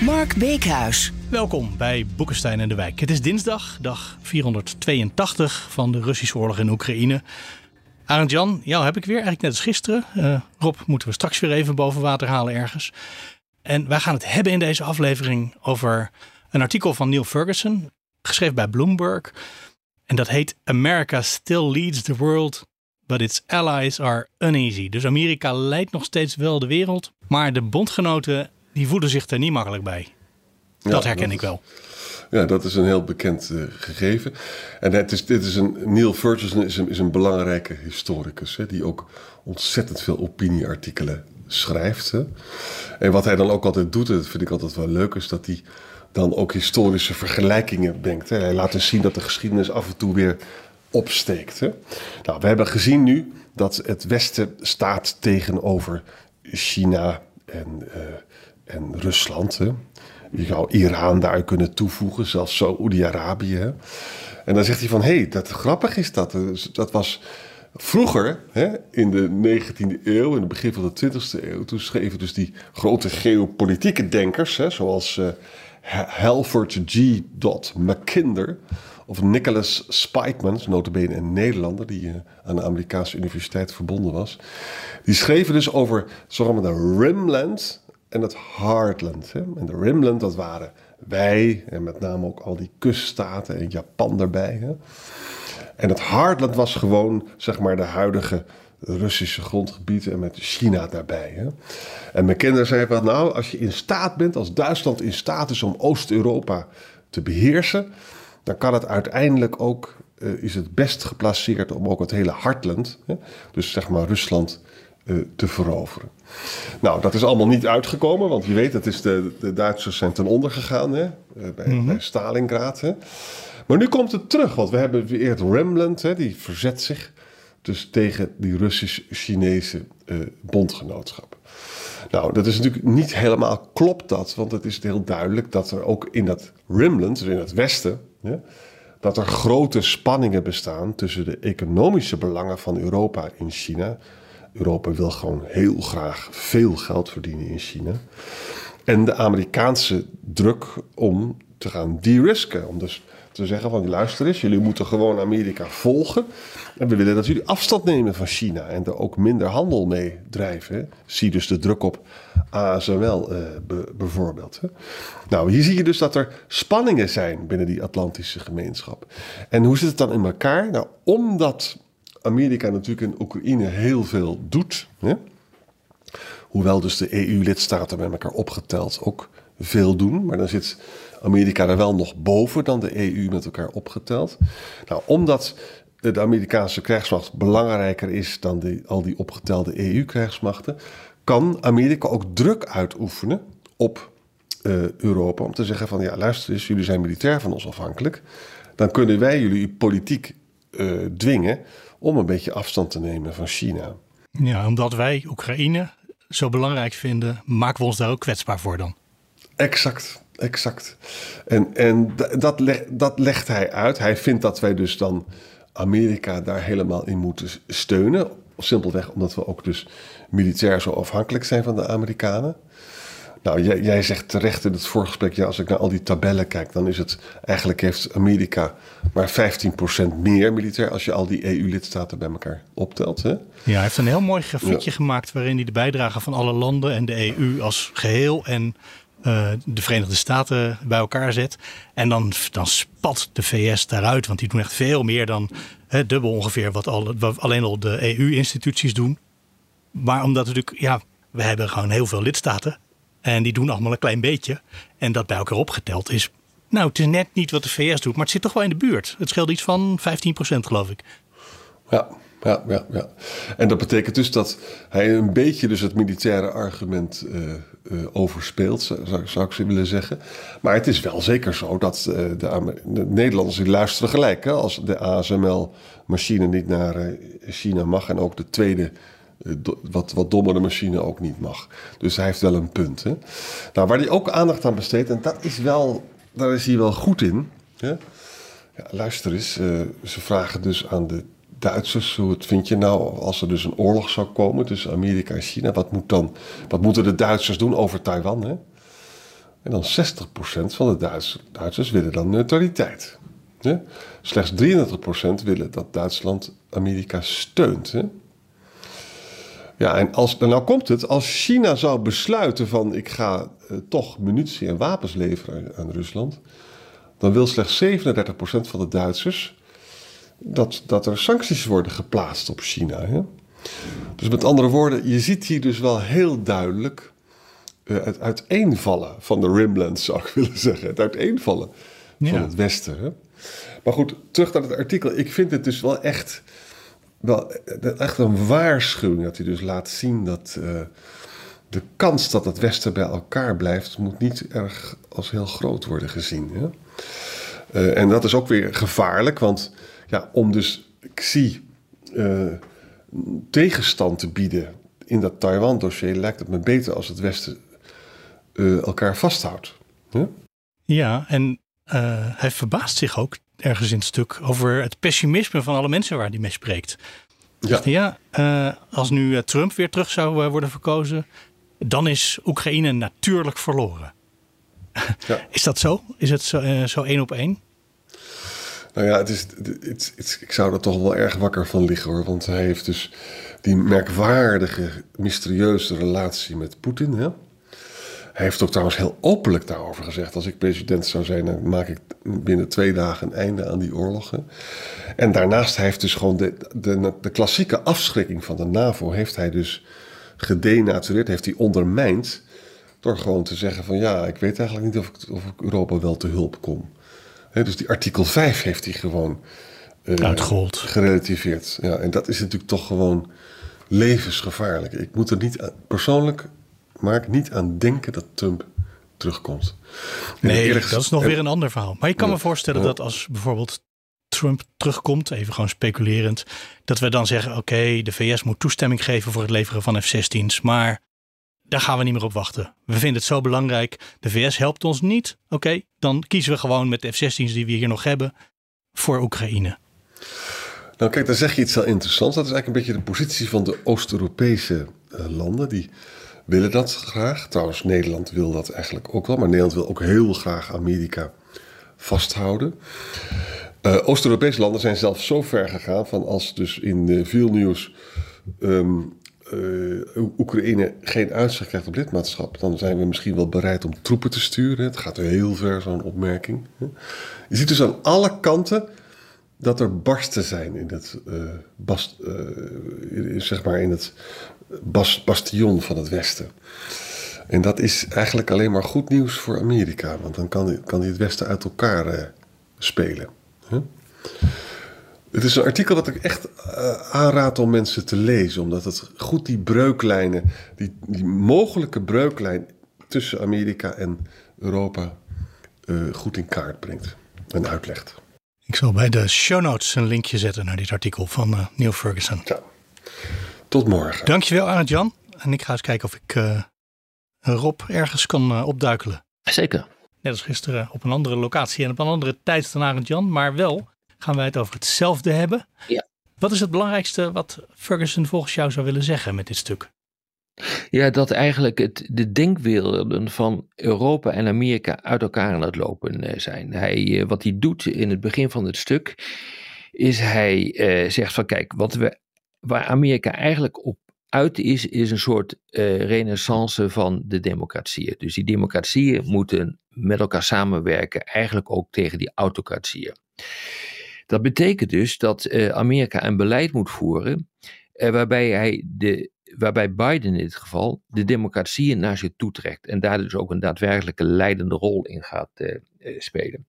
Mark Beekhuis. Welkom bij Boekenstein en de Wijk. Het is dinsdag, dag 482 van de Russische oorlog in Oekraïne. Arend Jan, jou heb ik weer, eigenlijk net als gisteren. Uh, Rob moeten we straks weer even boven water halen ergens. En wij gaan het hebben in deze aflevering over een artikel van Neil Ferguson, geschreven bij Bloomberg. En dat heet America Still Leads the World, but its allies are uneasy. Dus Amerika leidt nog steeds wel de wereld, maar de bondgenoten die voelen zich er niet makkelijk bij. Dat herken ik wel. Ja, dat is een heel bekend uh, gegeven. En het is, dit is een, Neil Ferguson is een, is een belangrijke historicus, hè, die ook ontzettend veel opinieartikelen schrijft. Hè. En wat hij dan ook altijd doet, en dat vind ik altijd wel leuk, is dat hij dan ook historische vergelijkingen brengt. Hè. Hij laat dus zien dat de geschiedenis af en toe weer opsteekt. Hè. Nou, we hebben gezien nu dat het Westen staat tegenover China en, uh, en Rusland. Hè. Je zou Iran daar kunnen toevoegen, zelfs Saoedi-Arabië. En dan zegt hij van, hé, hey, dat grappig is dat. Dat was vroeger, hè, in de 19e eeuw, in het begin van de 20e eeuw... toen schreven dus die grote geopolitieke denkers, hè, zoals Halford G. Mackinder... of Nicholas Spikeman, notabene een Nederlander... die uh, aan de Amerikaanse universiteit verbonden was... die schreven dus over, zogenaamde Rimland en het Heartland. Hè. En de Rimland, dat waren wij en met name ook al die kuststaten en Japan erbij. Hè. En het Heartland was gewoon, zeg maar, de huidige Russische grondgebieden en met China daarbij. Hè. En McKenna zei van, nou, als je in staat bent, als Duitsland in staat is om Oost-Europa te beheersen, dan kan het uiteindelijk ook, uh, is het best geplaceerd om ook het hele Hartland, hè, dus zeg maar Rusland, te veroveren. Nou, dat is allemaal niet uitgekomen, want je weet, het is de, de Duitsers zijn ten onder gegaan hè, eh, bij, mm -hmm. Stalingrad. Hè. Maar nu komt het terug, want we hebben weer het Remland, hè, die verzet zich dus tegen die Russisch-Chinese uh, bondgenootschap. Nou, dat is natuurlijk niet helemaal klopt dat, want het is heel duidelijk dat er ook in dat Rimland, dus in het westen, hè, dat er grote spanningen bestaan tussen de economische belangen van Europa in China Europa wil gewoon heel graag veel geld verdienen in China. En de Amerikaanse druk om te gaan de-risken. Om dus te zeggen van luister eens, jullie moeten gewoon Amerika volgen. En we willen dat jullie afstand nemen van China en er ook minder handel mee drijven. Zie dus de druk op ASML uh, bijvoorbeeld. Hè. Nou, hier zie je dus dat er spanningen zijn binnen die Atlantische gemeenschap. En hoe zit het dan in elkaar? Nou, omdat Amerika natuurlijk in Oekraïne heel veel doet. Hè? Hoewel dus de EU-lidstaten bij elkaar opgeteld ook veel doen. Maar dan zit Amerika er wel nog boven dan de EU met elkaar opgeteld. Nou, omdat de Amerikaanse krijgsmacht belangrijker is dan al die opgetelde EU-krijgsmachten, kan Amerika ook druk uitoefenen op uh, Europa om te zeggen van ja, luister eens, jullie zijn militair van ons afhankelijk. Dan kunnen wij jullie politiek uh, dwingen om een beetje afstand te nemen van China. Ja, omdat wij Oekraïne zo belangrijk vinden, maken we ons daar ook kwetsbaar voor dan. Exact, exact. En, en dat, dat legt hij uit. Hij vindt dat wij dus dan Amerika daar helemaal in moeten steunen. Simpelweg omdat we ook dus militair zo afhankelijk zijn van de Amerikanen. Nou, jij, jij, zegt terecht in het voorgesprek, ja, als ik naar al die tabellen kijk, dan is het eigenlijk heeft Amerika maar 15% meer militair als je al die EU-lidstaten bij elkaar optelt. Hè? Ja, hij heeft een heel mooi grafiekje gemaakt waarin hij de bijdrage van alle landen en de EU als geheel en uh, de Verenigde Staten bij elkaar zet. En dan, dan spat de VS daaruit, want die doen echt veel meer dan hè, dubbel ongeveer wat, al, wat alleen al de EU-instituties doen. Maar omdat natuurlijk, ja, we hebben gewoon heel veel lidstaten. En die doen allemaal een klein beetje. En dat bij elkaar opgeteld is. Nou, het is net niet wat de VS doet, maar het zit toch wel in de buurt. Het scheelt iets van 15% geloof ik. Ja, Ja, ja, ja. En dat betekent dus dat hij een beetje dus het militaire argument uh, uh, overspeelt, zou, zou, ik willen zeggen. Maar het is wel zeker zo dat de, de, Nederlanders die luisteren gelijk. Hè, als de ASML-machine niet naar China mag en ook de tweede wat, wat dommere machine ook niet mag. Dus hij heeft wel een punt. Hè? Nou, waar hij ook aandacht aan besteedt, en dat is wel, daar is hij wel goed in. Ja, luister eens, ze vragen dus aan de Duitsers, hoe het vind je nou als er dus een oorlog zou komen tussen Amerika en China? Wat, moet dan, wat moeten de Duitsers doen over Taiwan? Hè? En dan 60% van de Duitsers, willen dan neutraliteit. Slechts 33% willen dat Duitsland Amerika steunt. Hè? Ja, en als, nou komt het, als China zou besluiten van ik ga eh, toch munitie en wapens leveren aan Rusland, dan wil slechts 37% van de Duitsers dat, dat er sancties worden geplaatst op China. Hè? Dus met andere woorden, je ziet hier dus wel heel duidelijk uh, het uiteenvallen van de Rimlands, zou ik willen zeggen. Het uiteenvallen van het Westen. Hè? Maar goed, terug naar het artikel. Ik vind het dus wel echt, wel echt een waarschuwing dat hij dus laat zien dat uh, de kans dat het Westen bij elkaar blijft, moet niet erg als heel groot worden gezien. Hè? Uh, en dat is ook weer gevaarlijk, want ja, om dus Xi uh, tegenstand te bieden in dat Taiwan-dossier lijkt het me beter als het Westen elkaar vasthoudt. Ja, ja en hij verbaast zich ook ergens in het stuk over het pessimisme van alle mensen waar hij mee spreekt. Ja, ja uh, als nu Trump weer terug zou worden verkozen, dan is Oekraïne natuurlijk verloren. Ja. is dat zo? Is het zo, zo één op één? Nou ja, het is, het, het, ik zou er toch wel erg wakker van liggen hoor. Want hij heeft dus die merkwaardige, mysterieuze relatie met Poetin. Hè? Hij heeft ook trouwens heel openlijk daarover gezegd: als ik president zou zijn, dan maak ik binnen twee dagen een einde aan die oorlogen. En daarnaast hij heeft dus gewoon de, de, de klassieke afschrikking van de NAVO, heeft hij dus gedenatureerd, heeft hij ondermijnd. Door gewoon te zeggen: van ja, ik weet eigenlijk niet of ik, of ik Europa wel te hulp kom dus die artikel 5 heeft hij gewoon uh, gerelativeerd. Ja, en dat is natuurlijk toch gewoon levensgevaarlijk. Ik moet er niet aan, persoonlijk maar ik niet aan denken dat Trump terugkomt. nee, dat is nog weer een ander verhaal. Maar ik kan me voorstellen dat als bijvoorbeeld Trump terugkomt, even gewoon speculerend, dat we dan zeggen: oké, de VS moet toestemming geven voor het leveren van F-16's, maar daar gaan we niet meer op wachten. We vinden het zo belangrijk. De VS helpt ons niet. Oké, dan kiezen we gewoon met de F-16's die we hier nog hebben voor Oekraïne. Nou kijk, daar zeg je iets heel interessants. Dat is eigenlijk een beetje de positie van de Oost-Europese uh, landen. Die willen dat graag. Trouwens, Nederland wil dat eigenlijk ook wel. Maar Nederland wil ook heel graag Amerika vasthouden. Uh, Oost-Europese landen zijn zelfs zo ver gegaan van als dus in uh, veel nieuws um, uh, Oekraïne geen uitzicht krijgt op lidmaatschap, dan zijn we misschien wel bereid om troepen te sturen. Het gaat heel ver, zo'n opmerking. Je ziet dus aan alle kanten dat er barsten zijn in het, uh, bast, uh, zeg maar in het bas, bastion van het Westen. En dat is eigenlijk alleen maar goed nieuws voor Amerika, want dan kan, kan hij het Westen uit elkaar spelen. Het is een artikel dat ik echt aanraad om mensen te lezen, omdat het goed die breuklijnen, die, die mogelijke breuklijn tussen Amerika en Europa goed in kaart brengt en uitlegt. Ik zal bij de show notes een linkje zetten naar dit artikel van uh, Neil Ferguson. Ja. Tot morgen. Dankjewel Arend Jan. En ik ga eens kijken of ik Rob ergens kan opduikelen. Zeker. Net als gisteren op een andere locatie en op een andere tijd dan Arend Jan, maar wel gaan wij het over hetzelfde hebben. Ja. Wat is het belangrijkste wat Ferguson volgens jou zou willen zeggen met dit stuk? Ja, dat eigenlijk het, de denkwerelden van Europa en Amerika uit elkaar aan het lopen eh, zijn. Hij, eh, wat hij doet in het begin van het stuk, is hij eh, zegt van kijk, wat we, waar Amerika eigenlijk op uit is, is een soort uh, renaissance van de democratieën. Dus die democratieën moeten met elkaar samenwerken, eigenlijk ook tegen die autocratieën. Dat betekent dus dat uh, Amerika een beleid moet voeren uh, waarbij hij de waarbij Biden in dit geval de democratie naar zich toetrekt en daar dus ook een daadwerkelijke leidende rol in gaat spelen.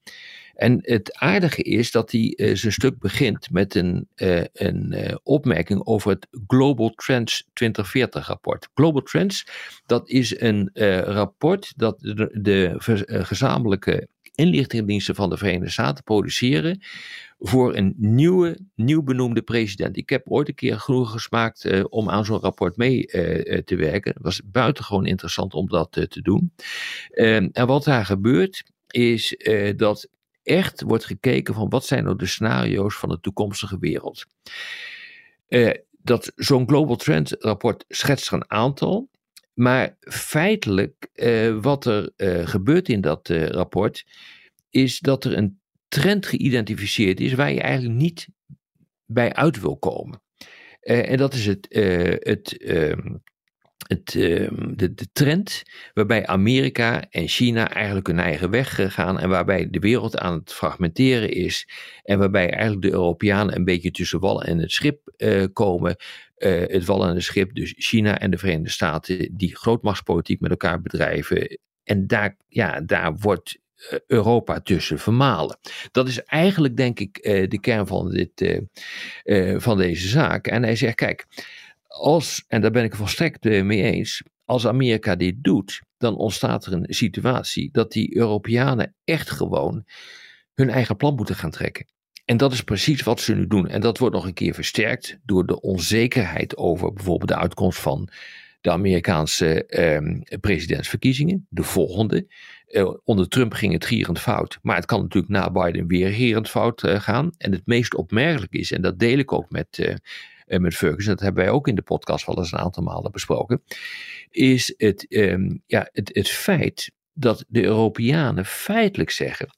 En het aardige is dat hij zijn stuk begint met een, een opmerking over het Global Trends 2040 rapport. Global Trends, dat is een rapport dat de, de gezamenlijke inlichtingendiensten van de Verenigde Staten produceren voor een nieuwe, nieuw benoemde president. Ik heb ooit een keer genoeg gesmaakt uh, om aan zo'n rapport mee uh, te werken. Het was buitengewoon interessant om dat te doen. Ehm, en wat daar gebeurt is dat echt wordt gekeken van wat zijn nou de scenario's van de toekomstige wereld. dat zo'n Global Trend rapport schetst er een aantal. Maar feitelijk, wat er gebeurt in dat rapport, is dat er een trend geïdentificeerd is waar je eigenlijk niet bij uit wil komen. En dat is het, uh, het, ehm, de, de, trend waarbij Amerika en China eigenlijk hun eigen weg gaan en waarbij de wereld aan het fragmenteren is en waarbij eigenlijk de Europeanen een beetje tussen wal en het schip eh, komen. het wal en het schip, dus China en de Verenigde Staten, die grootmachtspolitiek met elkaar bedrijven. En daar, ja, daar wordt eh, Europa tussen vermalen. Dat is eigenlijk, denk ik, eh, de kern van, dit, eh, van deze zaak. En hij zegt: kijk, als, en daar ben ik volstrekt mee eens, als Amerika dit doet, dan ontstaat er een situatie dat die Europeanen echt gewoon hun eigen plan moeten gaan trekken. En dat is precies wat ze nu doen. En dat wordt nog een keer versterkt door de onzekerheid over bijvoorbeeld de uitkomst van de Amerikaanse eh, presidentsverkiezingen, de volgende. Eh, onder Trump ging het gierend fout, maar het kan natuurlijk na Biden weer gierend fout uh, gaan. En het meest opmerkelijk is, en dat deel ik ook met, uh, met Ferguson, dat hebben wij ook in de podcast wel eens een aantal malen besproken, is het, ehm, ja, het, het feit dat de Europeanen feitelijk zeggen,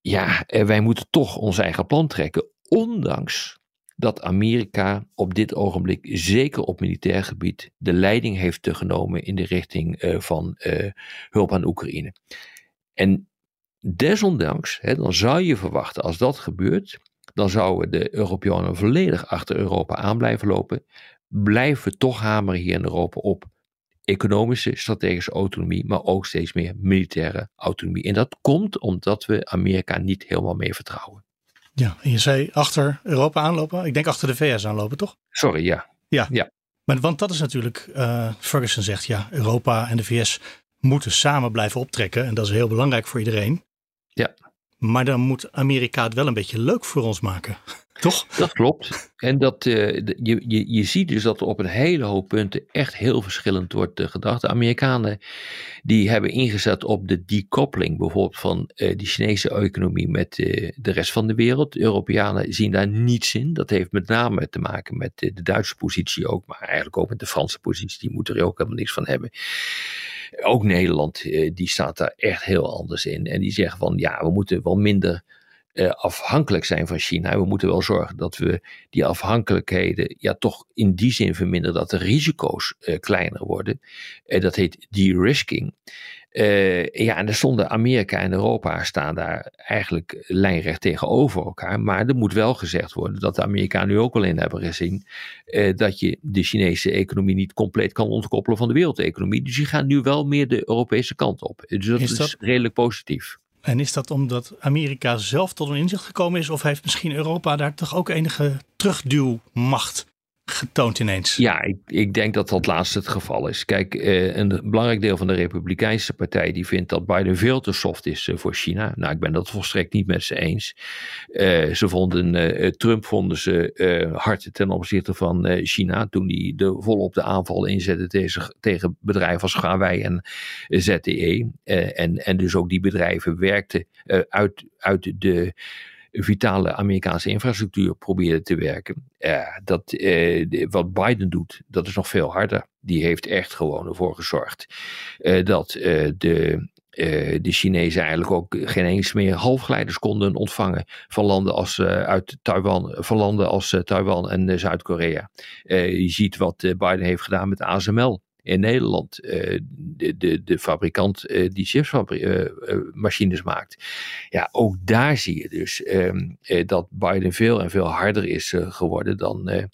ja, wij moeten toch ons eigen plan trekken, ondanks dat Amerika op dit ogenblik, zeker op militair gebied, de leiding heeft genomen in de richting uh, van uh, hulp aan Oekraïne. En desondanks, hè, dan zou je verwachten, als dat gebeurt, dan zouden de Europeanen volledig achter Europa aan blijven lopen. Blijven we toch hameren hier in Europa op economische, strategische autonomie, maar ook steeds meer militaire autonomie. En dat komt omdat we Amerika niet helemaal meer vertrouwen. Ja, en je zei achter Europa aanlopen. Ik denk achter de VS aanlopen, toch? Sorry, ja. Ja, ja. Maar, want dat is natuurlijk, uh, Ferguson zegt ja, Europa en de VS moeten samen blijven optrekken. En dat is heel belangrijk voor iedereen. Ja. Maar dan moet Amerika het wel een beetje leuk voor ons maken. Toch? Dat klopt. En dat, uh, je, je, je ziet dus dat er op een hele hoop punten echt heel verschillend wordt uh, gedacht. De Amerikanen die hebben ingezet op de decoupling bijvoorbeeld van uh, die Chinese economie met de rest van de wereld. Europeanen zien daar niets in. Dat heeft met name te maken met de Duitse positie ook, maar eigenlijk ook met de Franse positie. Die moeten er ook helemaal niks van hebben. Ook Nederland, die staat daar echt heel anders in. En die zeggen van ja, we moeten wel minder uh, afhankelijk zijn van China. We moeten wel zorgen dat we die afhankelijkheden ja, toch in die zin verminderen dat de risico's uh, kleiner worden. Uh, dat heet de-risking. ja, en er stonden Amerika en Europa staan daar eigenlijk lijnrecht tegenover elkaar. Maar er moet wel gezegd worden dat de Amerikanen nu ook wel in hebben gezien dat je de Chinese economie niet compleet kan ontkoppelen van de wereldeconomie. Dus die gaan nu wel meer de Europese kant op. Dus dat is, dat, is redelijk positief. En is dat omdat Amerika zelf tot een inzicht gekomen is? Of heeft misschien Europa daar toch ook enige terugduwmacht getoond ineens. Ja, ik, ik denk dat dat laatste het geval is. Kijk, eh, een belangrijk deel van de Republikeinse partij die vindt dat Biden veel te soft is eh, voor China. Nou, ik ben dat volstrekt niet met ze eens. Uh, ze vonden, Trump vonden ze hard ten opzichte van China toen hij de, volop de aanval inzette tegen, tegen bedrijven als Huawei en ZTE. en, en dus ook die bedrijven werkten uit, uit de vitale Amerikaanse infrastructuur probeerde te werken. Ja, dat, eh, wat Biden doet, dat is nog veel harder. Die heeft echt gewoon ervoor gezorgd eh, dat eh, de, uh, de Chinezen eigenlijk ook geen eens meer halfgeleiders konden ontvangen van landen als, uh, uit Taiwan, van landen als uh, Taiwan en Zuid-Korea. je ziet wat Biden heeft gedaan met ASML in Nederland, de, de, de fabrikant die chipsmachines maakt. Ja, ook daar zie je dus ehm, dat Biden veel en veel harder is geworden dan,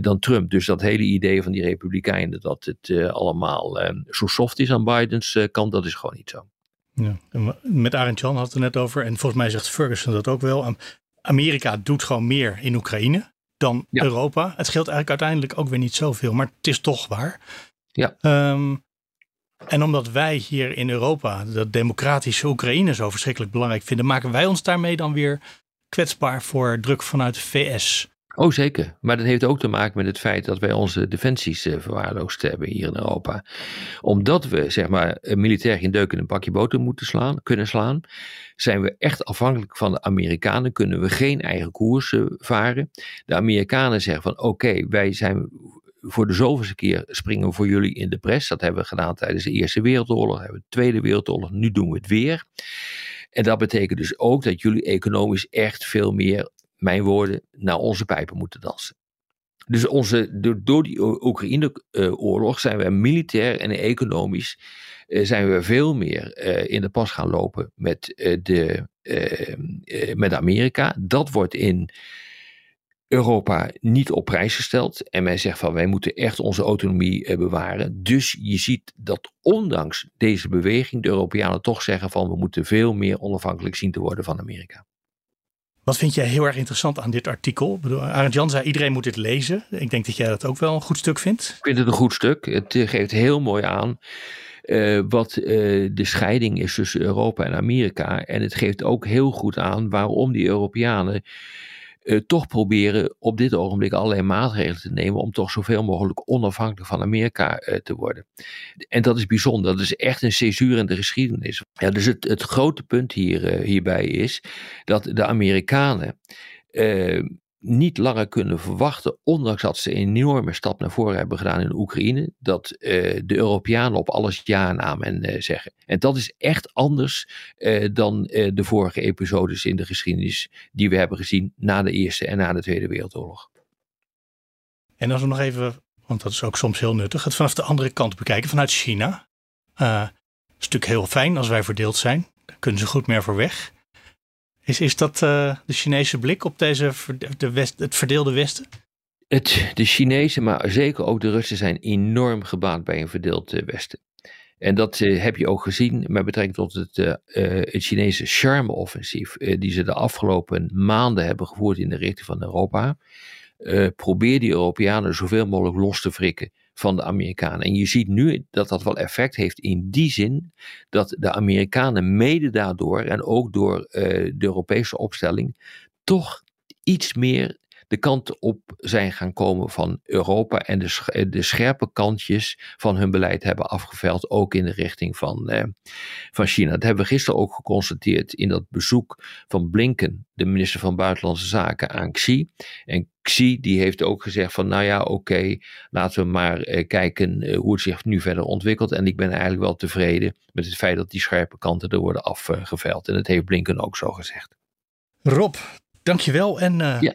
dan Trump. Dus dat hele idee van die Republikeinen dat het allemaal ehm, zo soft is aan Bidens kant, dat is gewoon niet zo. Ja. Met Arend Jan had het er net over. En volgens mij zegt Ferguson dat ook wel. Amerika doet gewoon meer in Oekraïne dan Europa. Het scheelt eigenlijk uiteindelijk ook weer niet zoveel. Maar het is toch waar. Ja. Ehm, en omdat wij hier in Europa dat democratische Oekraïne zo verschrikkelijk belangrijk vinden, maken wij ons daarmee dan weer kwetsbaar voor druk vanuit de VS. Oh, zeker. Maar dat heeft ook te maken met het feit dat wij onze defensies uh, verwaarloosd hebben hier in Europa. Omdat we, zeg maar, eh, militair geen deuk in een pakje boter moeten slaan, kunnen slaan, zijn we echt afhankelijk van de Amerikanen. Kunnen we geen eigen koers uh, varen. De Amerikanen zeggen van, oké, wij zijn voor de zoveelste keer springen we voor jullie in de pres. Dat hebben we gedaan tijdens de Eerste Wereldoorlog, hebben we de Tweede Wereldoorlog, nu doen we het weer. En dat betekent dus ook dat jullie economisch echt veel meer mijn woorden, naar onze pijpen moeten dansen. Dus onze, door, die Oekraïne-oorlog zijn we militair en economisch uh, zijn we veel meer uh, in de pas gaan lopen met, uh, de, met Amerika. Dat wordt in Europa niet op prijs gesteld. En men zegt van wij moeten echt onze autonomie bewaren. Dus je ziet dat ondanks deze beweging de Europeanen toch zeggen van we moeten veel meer onafhankelijk zien te worden van Amerika. Wat vind jij heel erg interessant aan dit artikel? Arend Jan zei iedereen moet dit lezen. Ik denk dat jij dat ook wel een goed stuk vindt. Ik vind het een goed stuk. Het eh, geeft heel mooi aan uh, wat uh, de scheiding is tussen Europa en Amerika. En het geeft ook heel goed aan waarom die Europeanen uh, toch proberen op dit ogenblik allerlei maatregelen te nemen om toch zoveel mogelijk onafhankelijk van Amerika uh, te worden. En dat is bijzonder, dat is echt een césuur in de geschiedenis. Ja, dus het, het grote punt hier, uh, hierbij is dat de Amerikanen niet langer kunnen verwachten, ondanks dat ze een enorme stap naar voren hebben gedaan in Oekraïne, dat uh, de Europeanen op alles ja en uh, zeggen. En dat is echt anders uh, dan de vorige episodes in de geschiedenis die we hebben gezien na de Eerste en na de Tweede Wereldoorlog. En als we nog even, want dat is ook soms heel nuttig, het vanaf de andere kant bekijken, vanuit China. een stuk heel fijn als wij verdeeld zijn. Daar kunnen ze goed meer voor weg. Is, is dat uh, de Chinese blik op deze, de west, het verdeelde Westen? Het, de Chinezen, maar zeker ook de Russen, zijn enorm gebaat bij een verdeeld uh, Westen. En dat uh, heb je ook gezien met betrekking tot het, het Chinese charme-offensief, die ze de afgelopen maanden hebben gevoerd in de richting van Europa. probeer die Europeanen zoveel mogelijk los te frikken van de Amerikanen. En je ziet nu dat dat wel effect heeft in die zin dat de Amerikanen mede daardoor en ook door uh, de Europese opstelling toch iets meer de kant op zijn gaan komen van Europa en de, eh, de scherpe kantjes van hun beleid hebben afgeveld, ook in de richting van, eh, van China. Dat hebben we gisteren ook geconstateerd in dat bezoek van Blinken, de minister van Buitenlandse Zaken, aan Xi. En Xi die heeft ook gezegd van nou ja oké, laten we maar eh, kijken eh, hoe het zich nu verder ontwikkelt. En ik ben eigenlijk wel tevreden met het feit dat die scherpe kanten er worden afgeveld. En dat heeft Blinken ook zo gezegd. Rob, dankjewel en uh, ja.